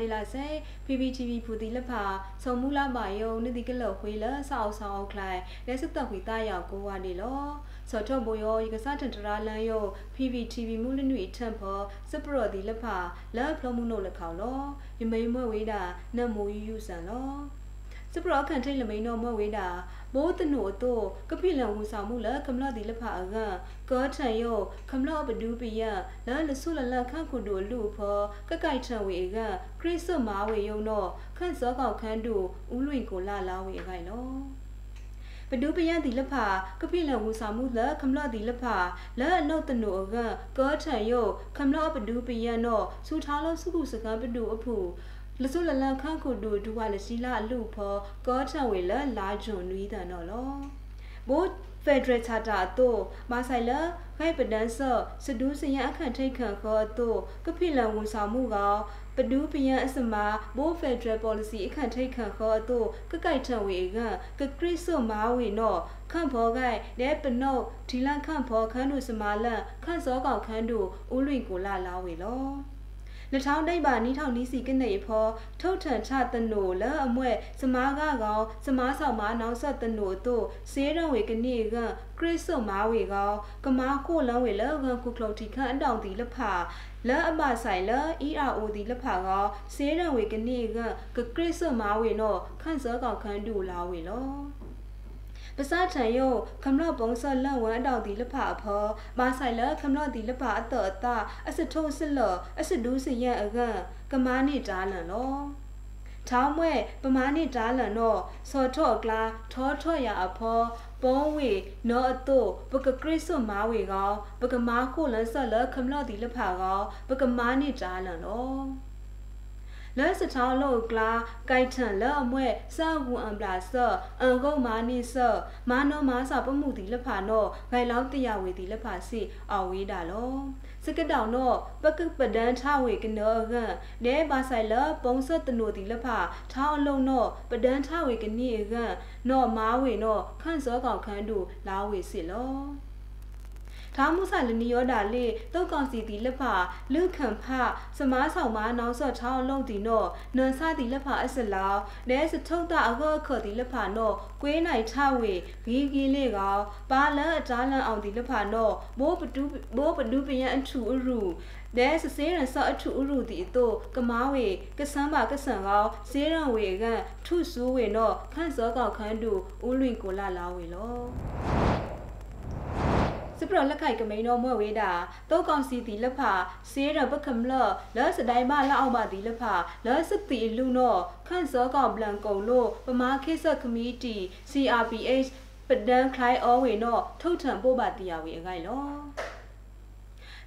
ကိုအဒီလာဆေ PPTV ဖူတီလဖာဆုံမူလာပါယုံနိတိကလောခွေလဆောက်ဆောက်ခလိုက်လက်စတခွေတာရောက်ကိုအဒီလောစောထုံဘိုယောဤကစားတန်တရာလန်ယော PPTV မူလနွေထံဖောစပရော်ဒီလဖာလက်ဖလမှုနို့လက်ခေါလောယမိန်မွဲဝေးတာနတ်မိုးယူယူဆန်လော စပရောခန်ထိတ်လမိန်တော့မွဲဝေးတာမိုးတနုအတော့ကပိလန်ဝူဆောင်မှုလကမ္လဒီလဖာအကကောထန်ယောကမ္လဘဒူပယလလဆုလလခန့်ခုဒိုလူဖောကကိုက်ထန်ဝေကခရစ်စမာဝေယုံတော့ခန့်စောကောက်ခန်းတူဥလွင်ကိုလာလာဝေခိုင်လောပဒုပယံဒီလဖာကပိလဝူစာမှုလခမလဒီလဖာလဲအနုတ်တနုအကကောထန်ယောခမလပဒုပယံတော့စူထားလို့စုခုစကပဒုအဖူ လဆုလလန်ခန့်ခုဒူဒူဝါလစီလာလူဖောကောထန်ဝေလလာဂျွန်နွီးတန်တော့လောဘိုးဖက်ဒရယ်ချာတာတို့မာဆိုင်လခိုင်ပဒန်ဆော့စဒူးစရန်အခန့်ထိတ်ခန့်ခေါ်တို့ကဖိလန်ဝန်ဆောင်မှုကပဒူးပယံအစမဘိုးဖက်ဒရယ်ပေါ်လစီအခန့်ထိတ်ခန့်ခေါ်တို့ကကိုက်ထံဝေကကခရစ်ဆုမာဝေနော်ခန့်ဖော်ကိုက်လဲပနုတ်ဒီလန်ခန့်ဖော်ခန်းတို့စမာလန်ခန့်စောကောက်ခန်းတို့ဦးလွင်ကိုလာလာဝေလော လထောင်းဒိတ်ပါနီးထောင်နီးစီကနေဖော်ထုတ်ထန်ချတနိုလအမွဲ့စမားကကောင်စမားဆောင်မနောက်ဆက်တနိုတို့စေးရံဝေကနေကခရစ်ဆုမာဝေကောင်ကမားကိုလန်းဝေလကကုကလော်တီခန့်အတောင်တီလဖာလဲအမဆိုင်လ ERO ဒီလဖာကောင်စေးရံဝေကနေကကခရစ်ဆုမာဝေနော်ခန့်စောကောင်ခန်းတူလာဝေလော ပစထံယုခမလပုံဆလဝမ်တောက်ဒီလဖအဖောမာဆိုင်လခမလဒီလဖအတောအတအစထုံစစ်လအစဒူးစရန်အကကမာနိတာလန်လောထောင်းမွဲပမာနိတာလန်တော့စောထော့ကလာထောထော့ရအဖောပုံးဝေနောအတုပကခရစ်စွမာဝေကောပကမာခုလန်ဆလခမလဒီလဖကောပကမာနိတာလန်လော လဲစထောင်းလို့ကလာကိုက်ထန်လဲအမွဲစဝူအံပလာဆောအန်ကုတ်မာနိဆောမာနောမာစာပမှုတီလက်ဖာနောဂိုင်လောင်းတရဝေတီလက်ဖာစီအော်ဝေးတာလောစကတောင်နောပကပဒန်ထဝေကနောကနဲဘာဆိုင်လပုံစတနိုတီလက်ဖာထောင်းအလုံးနောပဒန်ထဝေကနိကနောမာဝေနောခန့်စောကောင်ခန်းတူလာဝေစီလော ထောင်းမှုဆလနီယောဒါလေတုတ်ကောင်စီတီလက်ဖာလူခံဖစမားဆောင်မနောက်ဆော့ထောင်းလုံးတီနောနန်ဆာတီလက်ဖာအစလောနဲစထုံတာအခောခောတီလက်ဖာနောကွေးနိုင်ထဝေဂီဂီလေကောင်ပါလန်အတားလန်အောင်တီလက်ဖာနောမိုးပတူဘိုးပတူပယံအထူအရူဒဲစစေးရန်ဆော့အထူအရူတီအတိုကမားဝေကဆန်းပါကဆန်ကောစေးရန်ဝေကထုဆူးဝေနောခန့်စောကောက်ခန်းတူဦးလွင်ကိုလာလာဝေလော စပရလက်ခိုက်ကမိန်တော်မွဲ့ဝေးတာတောကောင်စီတီလက်ဖာစေးရပကမလလောစတိုင်မလောက်အောင်ပါတီလက်ဖာလောစတီလူနောခန့်စောကောင်ဘလန်ကုံလို့ပမာခိဆခမီတီ CRPH ပဒန်ခလိုင်အောဝေနောထုတ်ထံပို့ပါတီယာဝေအခိုင်လော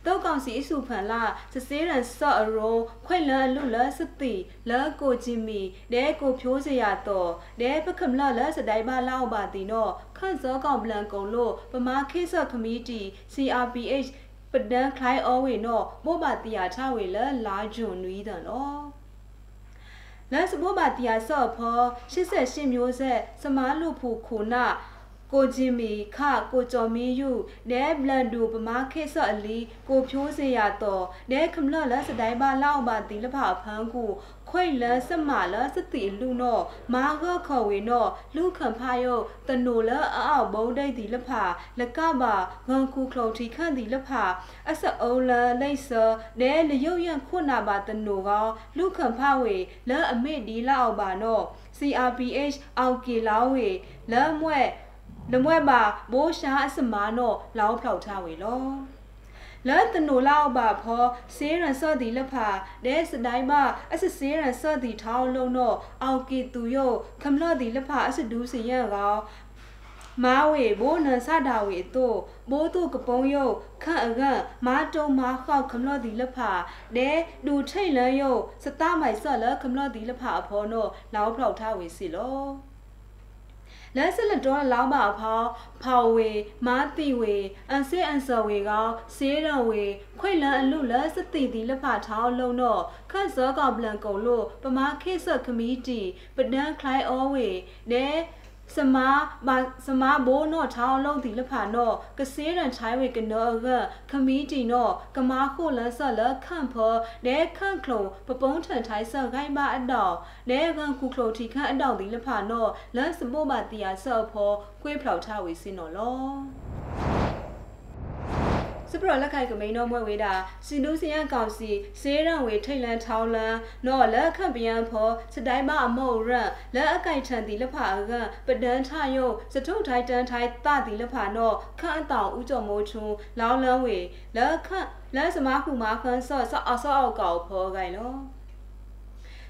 တောက်ကောင်စီအစုဖန်လာစစေးရန်ဆော့အရောခွဲလန်လူလစတိလာကိုဂျီမီဒဲကိုဖြိုးစရာတော့ဒဲပကမလာလစတိုင်ပါလောက်ပါတီနော်ခန့်စောကောင်ပလန်ကုံလို့ပမာခိဆော့ခမီတီ CRPH ပဒန်ခလိုင်အောဝေနော်မို့ပါတီယာချဝေလလာဂျွန်နွီးတယ်နော်လန်စဘောပါတီယာဆော့ဖော88မျိုးဆက်စမားလူဖူခုနာ ကိုဂျင်မီခကိုကျော်မင်းယူနဲဘလန်ဒူပမာခေဆော့အလီကိုဖြိုးစေရတော့နဲခမလလစတိုင်ပါလောက်ပါတီလဖဖန်းကူခွိလစမလစတိလူနောမာဂခေါ်ဝေနောလူခံဖာယောတနိုလအောက်ဘုံဒိတ်တီလဖလကပါငန်ကူခလော်တီခန့်တီလဖအစအုံလလိဆနဲလယုတ်ရန်ခုနာပါတနိုကလူခံဖဝေလအမေဒီလောက်ပါနော CRPH အောက်ကေလောဝေလမွဲ့ လမွဲ့ပါဘိုးရှာအစမာနောလောင်းဖောက်ထားဝေလောလာတနိုလောက်ပါဖောစေးရန်စော့ဒီလဖာဒဲစတိုင်းမအစစေးရန်စော့ဒီထောင်းလုံးတော့အောက်ကီသူယုတ်ခမလော့ဒီလဖာအစဒူးစရန်ကောမာဝေဘိုးနန်ဆတာဝေတို့ဘိုးတို့ကပုံးယုတ်ခန့်အကန့်မာတုံမာခောက်ခမလော့ဒီလဖာဒဲဒူထိတ်လန်းယုတ်စတမိုင်ဆော့လခမလော့ဒီလဖာအဖော်နောလောင်းဖောက်ထားဝေစီလော လက်စလတော်လောင်းပါဖောင်းဖော်ဝေမာတိဝေအန်စေအန်ဆဝေကောစေးရဝေခွိလန်အလူလက်စတိတိလဖထောင်းလုံးတော့ခတ်စောကဘလန်ကုံလို့ပမာခေဆခမီတီပဒန်ခလိုက်အောဝေနဲ စမာမစမာဘိုးနော့ထောင်းလုံးဒီလဖာနော့ကစေးရန်ချိုင်းဝေကနောကခမီတီနော့ကမာခိုလဆလခန့်ဖောဒဲခန့်ခလုံပပုံးထန်ထိုင်းဆဂိုင်းပါအတော့ဒဲကန်ကူခလုံတီခန့်အတော့ဒီလဖာနော့လန်စပိုမတီယာဆော့ဖောကွေးဖလောက်ထားဝေစင်နော်လော စပရလက်ခိုင်ကမိန်တော့မွဲဝေတာစီနူစီယန်ကောင်စီစေးရန်ဝေထိတ်လန်ထောင်းလန်နော်လက်ခန့်ပြန်ဖောစတိုင်းမအမောရန်လက်အကိုက်ထန်တီလက်ဖာကပဒန်းထယုတ်စထုထိုင်တန်ထိုင်တတီလက်ဖာနော်ခန့်အတောင်ဥကြော်မိုးချုံလောင်းလန်းဝေလက်ခန့်လက်စမားခုမာခန်းဆော့ဆော့အဆော့အောက်ကောက်ဖောဂိုင်လော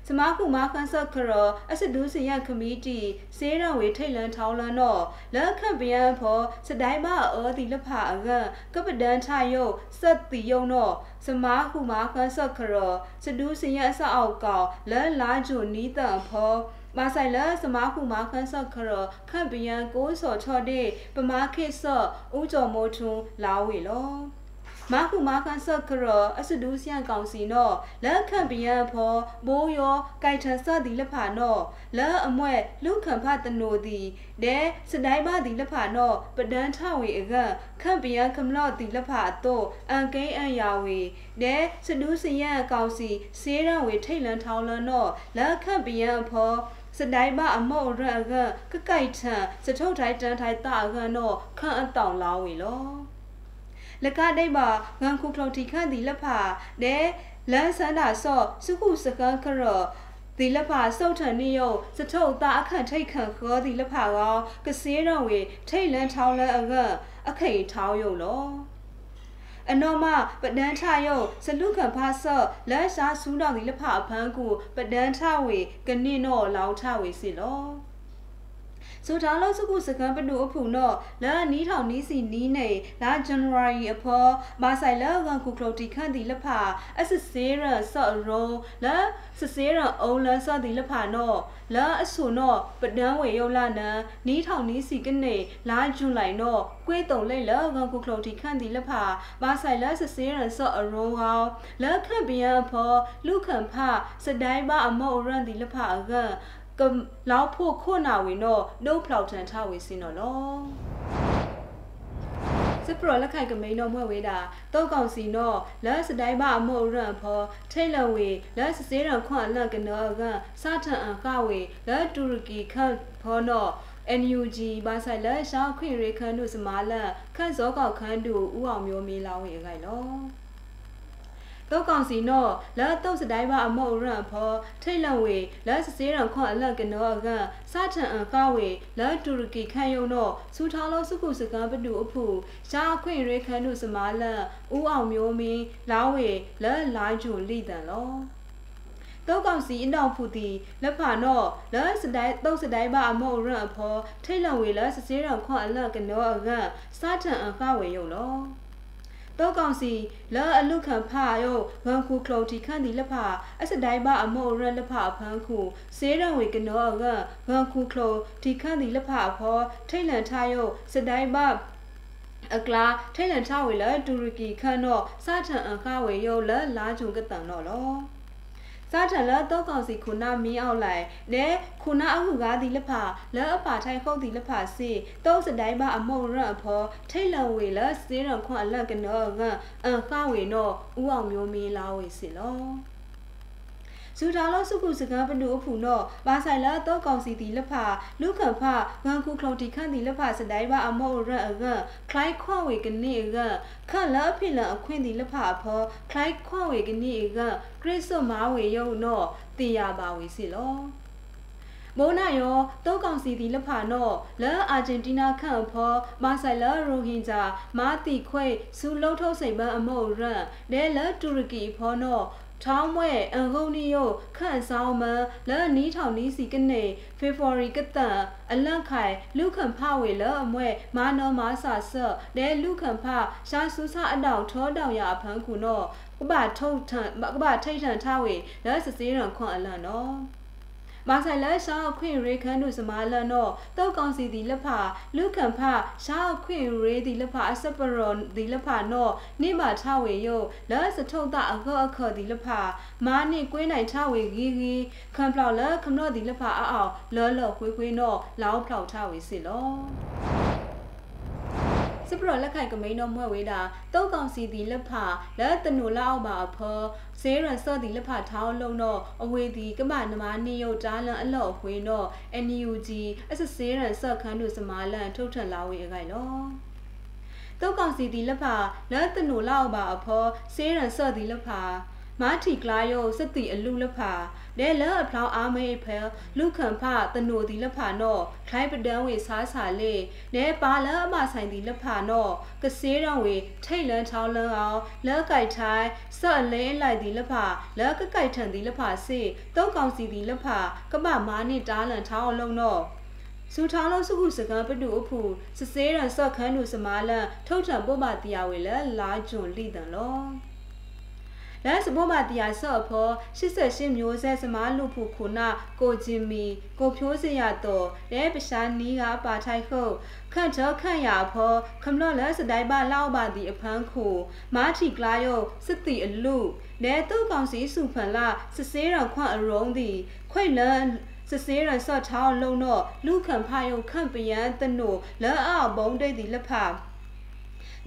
စမားခုမာခန်းဆော့ခရအစဒူးစီယခမီတီစေးရဝေထိတ်လန်ထောင်းလန်တော့လက်ခန့်ပြန်ဖောစတိုင်းမအောဒီလက်ဖာအကကပဒန်ထယုတ်စက်တီယုံတော့စမားခုမာခန်းဆော့ခရစဒူးစီယအဆောက်အောက်ကောက်လက်လာဂျိုနီးတန်ဖောမာဆိုင်လာစမားခုမာခန်းဆော့ခရခန့်ပြန်ကိုးစော်ချော့တဲ့ပမာခိဆော့ဦးကျော်မိုးထွန်းလာဝေလော မာခုမာခန်ဆော့ခရအစဒူးစယန်ကောင်စီနော့လက်ခန့်ပယံဖောဘိုးယောကိုက်ထဆော့ဒီလက်ဖာနော့လက်အမွဲ့လူခန့်ဖတနိုဒီဒဲစတိုင်းပါဒီလက်ဖာနော့ပဒန်းထဝေအကခန့်ပယံခမလော့ဒီလက်ဖာတော့အန်ကိန်းအန်ယာဝေဒဲစဒူးစယန်ကောင်စီစေးရန်ဝေထိတ်လန်ထောင်းလန်နော့လက်ခန့်ပယံဖောစတိုင်းမအမော့ရအကကကိုက်ထန်စထုတ်ထိုင်တန်ထိုင်တာအကတော့ခန့်အတောင်လာဝေလော လကဒိတ်ပါငန်ခုဖလောက်တီခန့်ဒီလက်ဖာဒဲလန်ဆန္ဒဆော့စုခုစကန်ခရဒီလဖာစုတ်ထန်နေယုံစထုတ်တာအခန့်ထိတ်ခန့်ခေါ်ဒီလဖာကောကစေးတော်ဝေထိတ်လန်းထောင်းလန်းအကအခိထောင်းယုံလောအနော်မပဒန်းထယုံစလုခံဖာဆော့လက်ရှာဆူးတော်ဒီလဖာအဖန်းကူပဒန်းထဝေကနိနောလောင်ထဝေစီလော ဆိုထားလို့စုခုစကန်ပနုအဖူနော်လာနီးထောင်နီးစီနီးနေလာ January အဖော်မာဆိုင်လာကန်ခုကလိုတီခန့်ဒီလဖာအစစေရဆော့ရောလာစစေရအုံးလာဆော့ဒီလဖာနော်လာအဆူနော်ပဒန်းဝေယုတ်လာနန်နီးထောင်နီးစီကနေလာဂျွန်လိုက်နော်ကွေးတုံလိုက်လာကန်ခုကလိုတီခန့်ဒီလဖာမာဆိုင်လာစစေရဆော့အရောဟောင်းလာခန့်ပြန်အဖော်လူခန့်ဖစတိုင်းပါအမော့ရန်ဒီလဖာအက ကလောက်ဖို့ခုနာဝင်တော့နှုတ်ဖလောက်ထန်ထဝေစင်းတော့လောစပရလက်ခိုက်ကမိန်တော့မွဲ့ဝေးတာတောက်ကောင်စီနော်လက်စတိုင်းမအမောရန်ဖောထိတ်လဝေလက်စစေးရန်ခွန်လန့်ကနောကစာထန်အကဝေလက်တူရကီခန့်ဖောနော် NUG ဘာဆိုင်လက်ရှောင်းခွင့်ရခန်းတို့စမာလန်ခန့်စောကောက်ခန်းတို့ဥအောင်မျိုးမေးလောင်းဝေခိုင်လော တောကောင်စီနော့လာတုတ်စတိုင်းပါအမောရန်ဖောထိတ်လန့်ဝေလာစစေးရန်ခွန်အလက်ကနောကစာထန်အကဝေလာတူရကီခန့်ယုံနော့စူထားလို့စုခုစကားပတူအဖူရှားခွင့်ရဲခန်းတို့စမာလန်ဦးအောင်မျိုးမင်းလောင်းဝေလာလိုင်းဂျူလိတန်လောတောက်ကောင်စီအနောက်ဖူတီလက်ဖာနော့လာစတိုင်းတုတ်စတိုင်းပါအမောရန်အဖောထိတ်လန့်ဝေလာစစေးရန်ခွန်အလက်ကနောအကစာထန်အကဝေယုံလော တောကောင်စီလာအလုခံဖာယောဂန်ခုကလော်တီခန့်ဒီလဖာအစတိုင်းပါအမောရလဖာဖန်းခုစေးရံဝေကနောကဂန်ခုကလော်တီခန့်ဒီလဖာဖောထိတ်လန်ထယောစတိုင်းပါအကလာထိတ်လန်ထဝေလတူရကီခန့်တော့စာထန်အခဝေယောလလာဂျုံကတန်တော့လော စာထလတော့ကောင်စီခုနာမီအောက်လိုက်နဲခုနာအခုကားဒီလဖာလဲအဖာထိုင်ခုတ်ဒီလဖာစီတောစတိုင်းပါအမုံရအဖောထိတ်လဝေလစေးရခွန်အလက်ကနောကအန်ခဝေနောဥအောင်မျိုးမီလာဝေစီလော ဇူတာလောစုခုစကားပနုအဖူနောဘာဆိုင်လာတော့ကောင်စီတီလက်ဖာလူခန့်ဖငန်ခုခလုံတီခန့်တီလက်ဖာစတိုင်းပါအမောရအကခလိုက်ခွန်ဝေကနေကခန့်လာဖိလအခွင့်တီလက်ဖာဖောခလိုက်ခွန်ဝေကနေကခရစ်စမာဝေယုံနောတေရပါဝေစီလောမိုးနာယောတောကောင်စီဒီလက်ဖာနော့လဲအာဂျင်တီးနားခန့်ဖောမာဆိုင်လာရိုဟင်ဂျာမာတီခွေစူလုံးထုတ်စိတ်ပန်းအမောရန်လဲလဲတူရကီဖောနော့ ထောင်းမွဲအန်ကုန်နီယိုခန့်ဆောင်မလဲနီးထောင်နီးစီကနေဖေဖော်ရီကတန်အလန့်ခိုင်လူခန့်ဖဝေလအမွဲမာနောမာဆာဆော့ဒဲလူခန့်ဖရှာဆူဆာအတောင်ထောတောင်ရအဖန်းခုနောကဘာထုတ်ထန်ကဘာထိတ်ထန်ထားဝေလဲစစေးရန်ခွန်အလန့်နော် မာဆိုင်လက်ရှာခွင့်ရေခန်းတို့စမာလန်တော့တောက်ကောင်စီဒီလက်ဖာလူခံဖရှာခွင့်ရေဒီလက်ဖာအစပရောဒီလက်ဖာတော့နေမှာထဝေယုလက်စထုတ်တာအခောအခဒီလက်ဖာမာနေကွင်းနိုင်ထဝေဂီဂီခံဖလောက်လက်ခမလို့ဒီလက်ဖာအအောင်လောလောခွေးခွေးတော့လောင်းဖလောက်ထဝေစစ်လော စပရလက်ခိုင်ကမိန်တော့မွဲ့ဝေးတာတောက်ကောင်စီဒီလက်ဖာလက်တနူလောက်ပါအဖောဇေရန်စော့ဒီလက်ဖာထောင်းလုံးတော့အဝေဒီကမနမနီယုတ်တားလန်အလော့ခွေးတော့ NUG အစစေရန်စော့ခန်းတို့စမာလန်ထုတ်ထန်လာဝေအခိုင်လောတောက်ကောင်စီဒီလက်ဖာလက်တနူလောက်ပါအဖောစေရန်စော့ဒီလက်ဖာ မာတီကလာယုတ်စတိအလူလက်ဖာဒဲလအဖလောင်းအားမေဖဲလူခံဖတနိုဒီလက်ဖာနော်ခိုင်ပဒန်းဝေစားစာလေနဲပါလအမဆိုင်ဒီလက်ဖာနော်ကစေးတော်ဝေထိတ်လန်းချောင်းလန်းအောင်လက်ကြိုက်ထိုင်ဆော့လဲလိုက်ဒီလက်ဖာလက်ကကြိုက်ထန်ဒီလက်ဖာစေတုံးကောင်စီဒီလက်ဖာကမမာနစ်တားလန်ထောင်းအောင်လုံးနော်စူထောင်းလို့စုခုစကံပတူအဖူစစေးရန်ဆော့ခန်းသူစမာလန်ထုတ်ထံပို့မတရားဝေလဲလာဂျွန်လိတန်လော လက်စဘောမတရားဆော့ဖော88မျိုးဆက်စမားလူဖူခုနာကိုဂျင်မီ ကိုဖြိုးစရတော့လဲပရှာနီးကပါထိုက်ခုတ်ခန့်ချောခန့်ရဖောခမလော့လက်စတိုင်ပါလောက်ပါသည်အဖန်းခုမာထီကလာယောစစ်တီအလူလဲတုတ်ကောင်စီစုဖန်လာစစ်စေးတော်ခွန့်အရုံးသည်ခွိတ်လန်းစစေးရဆော့ချောင်းလုံးတော့လူခံဖာယုံခန့်ပယံတနိုလဲအဘုံဒိတ်ဒီလက်ဖာ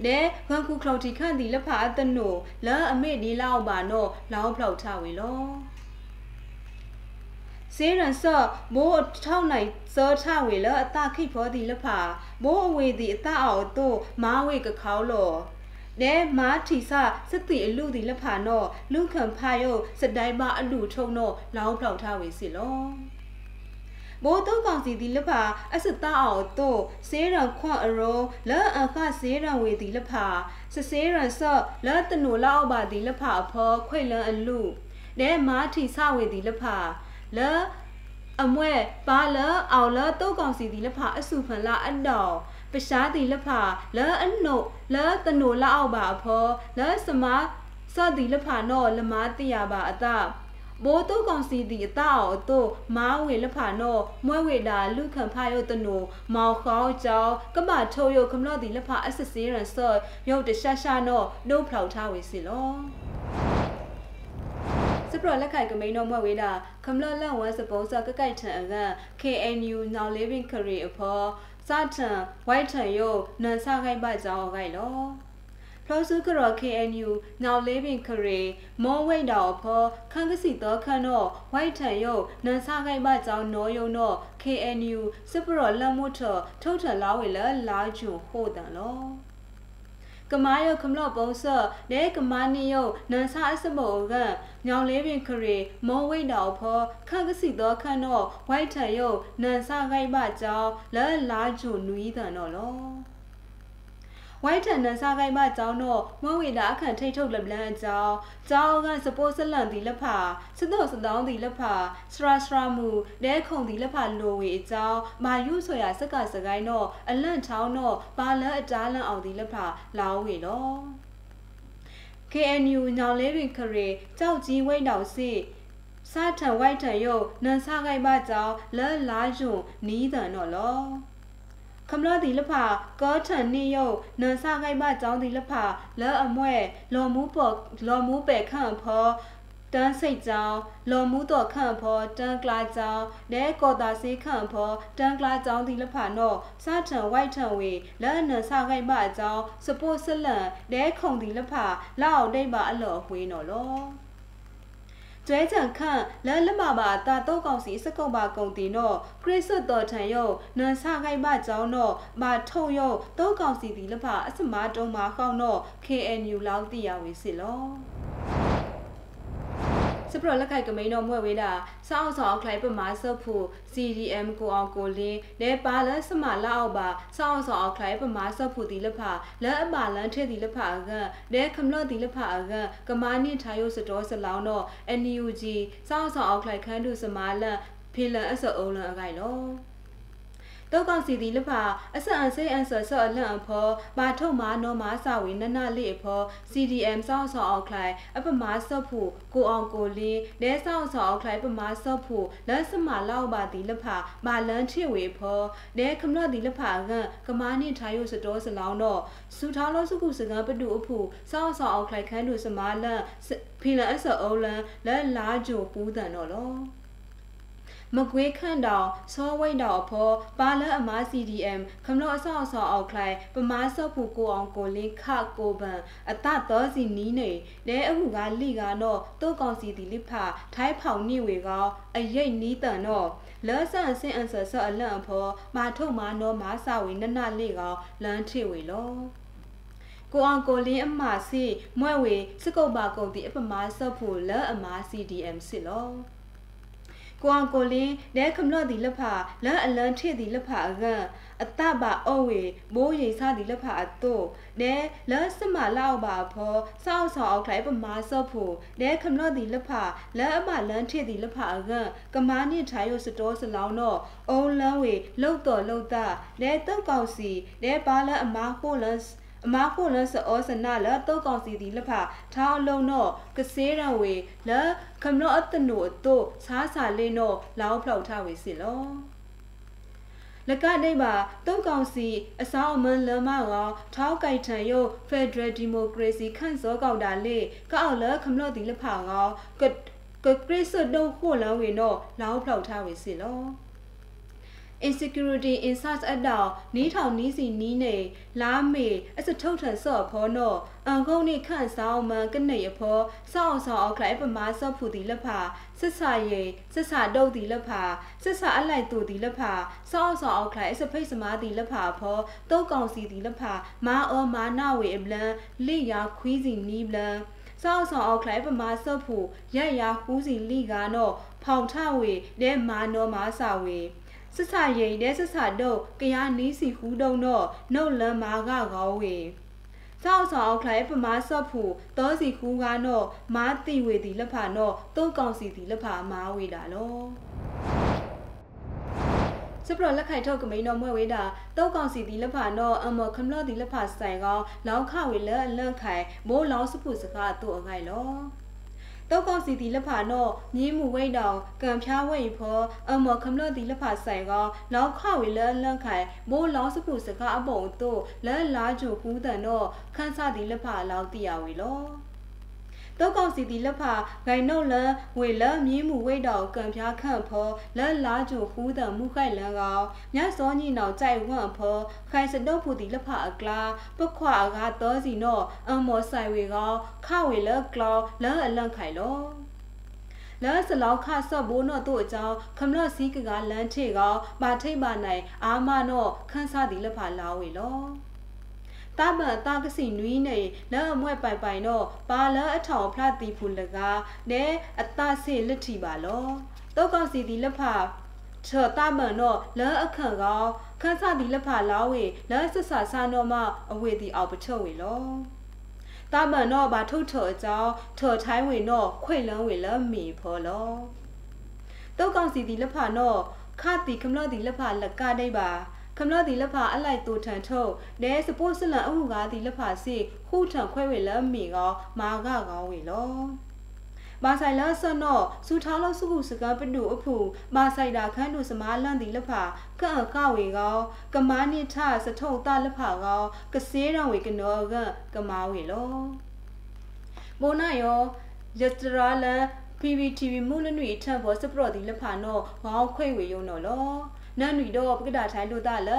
နဲဝမ်ခုခလောက်တီခန့်ဒီလက်ဖာအတနိုလာအမေဒီလောက်ပါနော်လောင်းဖလောက်ထဝေလောစေရန်ဆော့မိုးထောက်နိုင်စောထဝေလအတခိဖောဒီလဖာမိုးအဝေဒီအတအော်တို့မာဝေကခေါလောနဲမာထီဆာစတိအလူဒီလဖာနော်လူခံဖာယုစတိုင်ပါအလူထုံနော်လောင်းဖောက်ထဝေစီလော မိုးတော့ကောင်စီဒီလဖာအစတအောင်တို့စေးရန်ခွန့်အရောလာအခစေးရန်ဝေဒီလဖာစစေးရန်ဆော့လာတနူလောက်ပါဒီလဖာအဖောခွိလန်အလူနဲမာထီဆဝေဒီလဖာလာအမွဲပါလာအောင်လာတုတ်ကောင်စီဒီလဖာအစုဖန်လာအတော်ပရှားဒီလဖာလာအနုလာတနူလောက်ပါအဖောလာစမစောဒီလဖာနော်လမာတိယပါအတာ ဘိုးတုတ်ကောင်စီဒီအတာအောတို့မားဝေလဖာနောမွဲဝေတာလူခံဖာယုတ်တနူမောင်ခေါကြောင်းကမထုတ်ယုတ်ကမလော့ဒီလဖာအစစီရန်ဆော့ယုတ်တရှာရှာနောဒုဖလောက်ထားဝေစီလောစပရလက်ခိုင်ကမိန်တော့မွဲဝေတာကမလော့လန်ဝမ်စပုံးစကကိုက်ထန်အကန် KNU now living career အဖော်စာထန် white ထန်ယုတ်နန်ဆာခိုင်ပါကြောင်းဂိုင်လော ဖလောစုကရ KNU now living career မောဝိတ်တော်ဖောခန်းကစီတော့ခန့်တော့ white ထန်ယုတ်နန်ဆာခိုင်ပါကြောင်းနောယုံတော့ KNU စပရလမ်မထထုတ်ထလာဝေလလာဂျွန်ဟိုတန်လောကမာယခမလော့ပုံစလဲကမာနီယနန်ဆာအစမောကညောင်လေးပင်ခရီမောဝိတ်တော်ဖောခန့်ကစီတော့ခန့်တော့ဝိုက်ထယုနန်ဆာခိုက်ပါကြောင်းလဲလာဂျွန်နွီးတန်တော့လော ဝိုက်ထန်နန်စားကိုင်းမကျောင်းတော့မွေးဝေတာအခန့်ထိတ်ထုတ်လက်လန်းအကြောင်းကျောင်းကစပိုးဆက်လန့်ဒီလက်ဖာစတော့စတောင်းဒီလက်ဖာစရာစရာမူလဲခုံဒီလက်ဖာလိုဝေအကြောင်းမာယူဆိုရစက်ကစကိုင်းတော့အလန့်ချောင်းတော့ပါလန်းအတားလန့်အောင်ဒီလက်ဖာလောင်းဝေတော့ KNU ညောင်လေးပင်ခရေကြောက်ကြီးဝိတ်တော်စီစာထံဝိုက်ထံယုတ်နန်ဆာကိုင်ပါကြောင်းလဲလာယွန်နီးတန်တော့လော ခမလာဒီလဖာကောထန်နိယုတ်နန်ဆာကိုင်ပါကြောင်းဒီလဖာလဲအမွဲလော်မူပေါ်လော်မူပဲခန့်ဖောတန်းစိတ်ကြောင်းလော်မူတော်ခန့်ဖောတန်းကလာကြောင်းနဲကောတာစေးခန့်ဖောတန်းကလာကြောင်းဒီလဖာနော့စာထံဝိုက်ထံဝေလဲနန်ဆာကိုင်ပါကြောင်းစပို့ဆလန်နဲခုံဒီလဖာလောက်ဒိတ်ပါအလော်ဝေးနော်လော ကျွဲချံခန့်လန်လမပါတာတော့ကောင်စီစကုံပါကုံတီနော့ခရစ်ဆွတ်တော်ထံယုတ်နန်ဆာခိုင်ပါကြောင်းနော့မာထုံယုတ်တော့ကောင်စီဒီလဖအစမတုံးမှာခေါနော့ KNU လောက်တီရဝေစစ်လော စပရလက်ခိုက်ကမိန်တော်မွဲ့ဝေးတာစောင်းဆောင်ခလိုက်ပမာဆော့ဖူ CDM ကိုအောင်ကိုလင်းလဲပါလစမလာအောက်ပါစောင်းဆောင်ခလိုက်ပမာဆော့ဖူဒီလဖလဲအမလန်ထဲဒီလဖအကလဲခမလော့ဒီလဖအကကမာနိထားယုစတော်စလောင်းတော့ NUG စောင်းဆောင်ခလိုက်ခန်းသူစမာလန်ဖေလန်အစောအုံလန်အကိုင်လော တောက်ကောင်စီဒီလဖာအစအန်စေအန်ဆာဆော့အလန့်အဖောမာထုတ်မာနော်မာစာဝေနနလေးအဖော CDM စောက်ဆောက်အောက်ခလိုက်အပမာဆော့ဖို့ကိုအောင်ကိုလင်းလဲဆောက်ဆောက်အောက်ခလိုက်ပမာဆော့ဖို့လက်စမာလောက်ပါဒီလဖာမာလန်းချစ်ဝေဖောလဲခမလော့ဒီလဖာကကမာနိထားယုစတော်စလောင်းတော့စူထားလို့စုခုစကပတူအဖို့စောက်ဆောက်အောက်ခလိုက်ခန်းတို့စမာလန့်ဖီလန်အဆောအုံးလန်လဲလာဂျိုပူးတန်တော့လော မကွေးခန့်တောင်စောဝိတ်တောင်အဖော်ပါလအမား CDM ခမလို့အဆောက်အဆောက်အောက်ခလိုက်ပမားဆော့ဖို့ကိုအောင်ကိုလင်းခကိုပန်အတတော်စီနီးနေလဲအမှုကလိကတော့တုတ်ကောင်စီတီလိဖာထိုင်းဖောင်နိဝေကအရိတ်နီးတန်တော့လောဆန်စင်အန်ဆာဆော့အလန့်အဖော်မာထုတ်မာနော်မာစာဝေနနလေးကောင်လမ်းထိဝေလောကိုအောင်ကိုလင်းအမစီမွဲ့ဝေစကုတ်ပါကုန်တီအပမာဆော့ဖို့လဲအမား CDM စစ်လော ကိုအောင်ကိုလင်းလဲခမလော့ဒီလက်ဖာလန်အလန်ထိဒီလက်ဖာအကအတပါအောဝေဘိုးရိစားဒီလက်ဖာအတုနဲလဲစမလောက်ပါဖောစောက်ဆောင်အောက်ထိုင်ပမာဆော့ဖို့နဲခမလော့ဒီလက်ဖာလန်အမလန်ထိဒီလက်ဖာအကကမာနိထိုင်ရစတော်စလောင်းတော့အုံလန်းဝေလှုပ်တော်လှုပ်တာနဲတုတ်ကောင်စီနဲပါလန်အမာဟိုလန် အမခုလစအောစနာလတောကောင်စီဒီလဖထောင်းလုံးတော့ကစေးရဝေလခမလို့အတနုတို့စားစာလေးတော့လောင်းဖောက်ထားဝေစီလောလကနေပါတုံးကောင်စီအစောင်းအမန်လမကောထောက်ကြိုက်ထံယု Federal Democracy ခန့်စောကောက်တာလေကောက်လခမလို့ဒီလဖကောကကကရစ်စဒုံခိုလဝေနော်လောင်းဖောက်ထားဝေစီလော insecurity insights အတော့နီးထောင်နီးစီနီးနေလာမေအစထုတ်ထန်ဆော့ဖောနော်အန်ကုန်းနိခန့်ဆောင်မန်ကနေရဖောစောက်ဆောင်အောက်ခလိုက်ပမာဆော့ဖူတီလက်ဖာစစ်ဆာရိစစ်ဆာတုတ်တီလက်ဖာစစ်ဆာအလိုက်တူတီလက်ဖာစောက်ဆောင်အောက်ခလိုက်အစဖိတ်စမာတီလက်ဖာဖောတုတ်ကောင်စီတီလက်ဖာမာအောမာနာဝေအပလန်လိယာခွီးစီနီးပလန်စောက်ဆောင်အောက်ခလိုက်ပမာဆော့ဖူရက်ရာဟူးစီလိကာနော်ဖောင်ထဝေတဲမာနော်မာစာဝေ စစရိန်တဲ့စစတော့ကရနီးစီဟူးတုံတော့နှုတ်လမ်းမာကကောဝေစောက်ဆောင်ခလိုက်ပမာဆော့ဖူတောစီခူးကားတော့မာတိဝေတီလက်ဖာတော့တုတ်ကောင်စီတီလက်ဖာမာဝေတာလောစပရလက်ခိုင်ထောက်ကမိန်တော်မွဲဝေးတာတောက်ကောင်စီဒီလက်ဖာနော်အမခမလော့ဒီလက်ဖာဆိုင်ကောင်လောင်းခဝေလက်လန့်ခိုင်မိုးလောင်းစဖုစကားတူအငိုင်လော တောက်ကောက်စီတီလက်ဖာနော်မြင်းမှုဝိတ်တောင်ကံဖျားဝိတ်ဖောအမခမလော့တီလက်ဖာဆိုင်ကောလောက်ခဝေလလန့်ခိုင်မိုးလောင်းစခုစကားအပုံတို့လဲလာဂျိုကူးတန်တော့ခန်းစားတီလက်ဖာလောက်တီရဝေလော တောက်ကောင်စီတီလက်ဖာဂိုင်နှုတ်လန်ဝေလမြင်းမှုဝိတ်တော်ကံပြားခန့်ဖောလက်လာဂျိုဟူးတံမှုခိုင်လန်ကောင်မြတ်စောညီနောက်ကြိုက်ဝန့်ဖောခိုင်စတုတ်ဖူတီလက်ဖာအကလာပခွာကားတော်စီနောအမောဆိုင်ဝေကောင်ခဝေလကလောလန်အလန့်ခိုင်လောလာစလောက်ခဆော့ဘိုးနော့တို့အကြောင်းခမလော့စီကကလန်ထေကောင်မာထိတ်ပါနိုင်အာမနော့ခန်းစားတီလက်ဖာလာဝေလော တာမတာကစီနွီးနေလဲအမွဲ့ပိုင်ပိုင်တော့ပါလအထောင်ဖလာတီဖူလကားနဲအတဆေလက်ထီပါလောတောက်ကောင်စီဒီလက်ဖာချောတာမန်တော့လဲအခန့်ကောခန်းစားဒီလက်ဖာလာဝေလဲဆဆဆာနောမအဝေဒီအောက်ပချုံဝေလောတာမန်တော့ဘာထုတ်ထော်အကြောင်းထော်ထိုင်းဝင်တော့ခွေလန်းဝေလမီဖော်လောတောက်ကောင်စီဒီလက်ဖာတော့ခတိခမလဒီလက်ဖာလက်ကဒိပါ ခမလဒီလက်ဖာအလိုက်တူထန်ထုတ်နဲစပို့စလန်အမှုကားဒီလက်ဖာစီခုထန်ခွဲဝေလမီကောမာကကောဝေလောမာဆိုင်လာဆနော့စူထောင်းလို့စုခုစကားပနုအဖူမာဆိုင်တာခန်းတို့စမားလန့်ဒီလက်ဖာကန့်အကဝေကောကမာနိထစထုံတလက်ဖာကောကစေးတော်ဝေကနောကကမာဝေလောမိုးနာယောယတရာလန် PVTV မူလနွေထပ်ဖို့စပရော့ဒီလက်ဖာနောဝေါခွေဝေယုံနော်လော နန်နီတော့ပကဒါထိုင်းတို့တာလ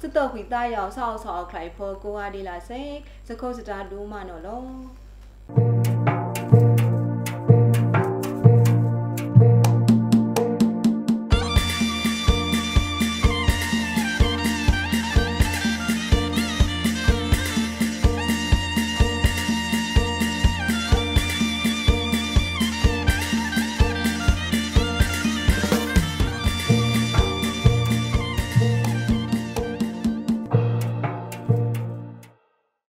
စတော့ခွေတာရောင်ဆောက်ဆောက်ခလိုက်ဖို့ကိုဟာဒီလာစိတ်စခုတ်စတာဒူးမနော်လော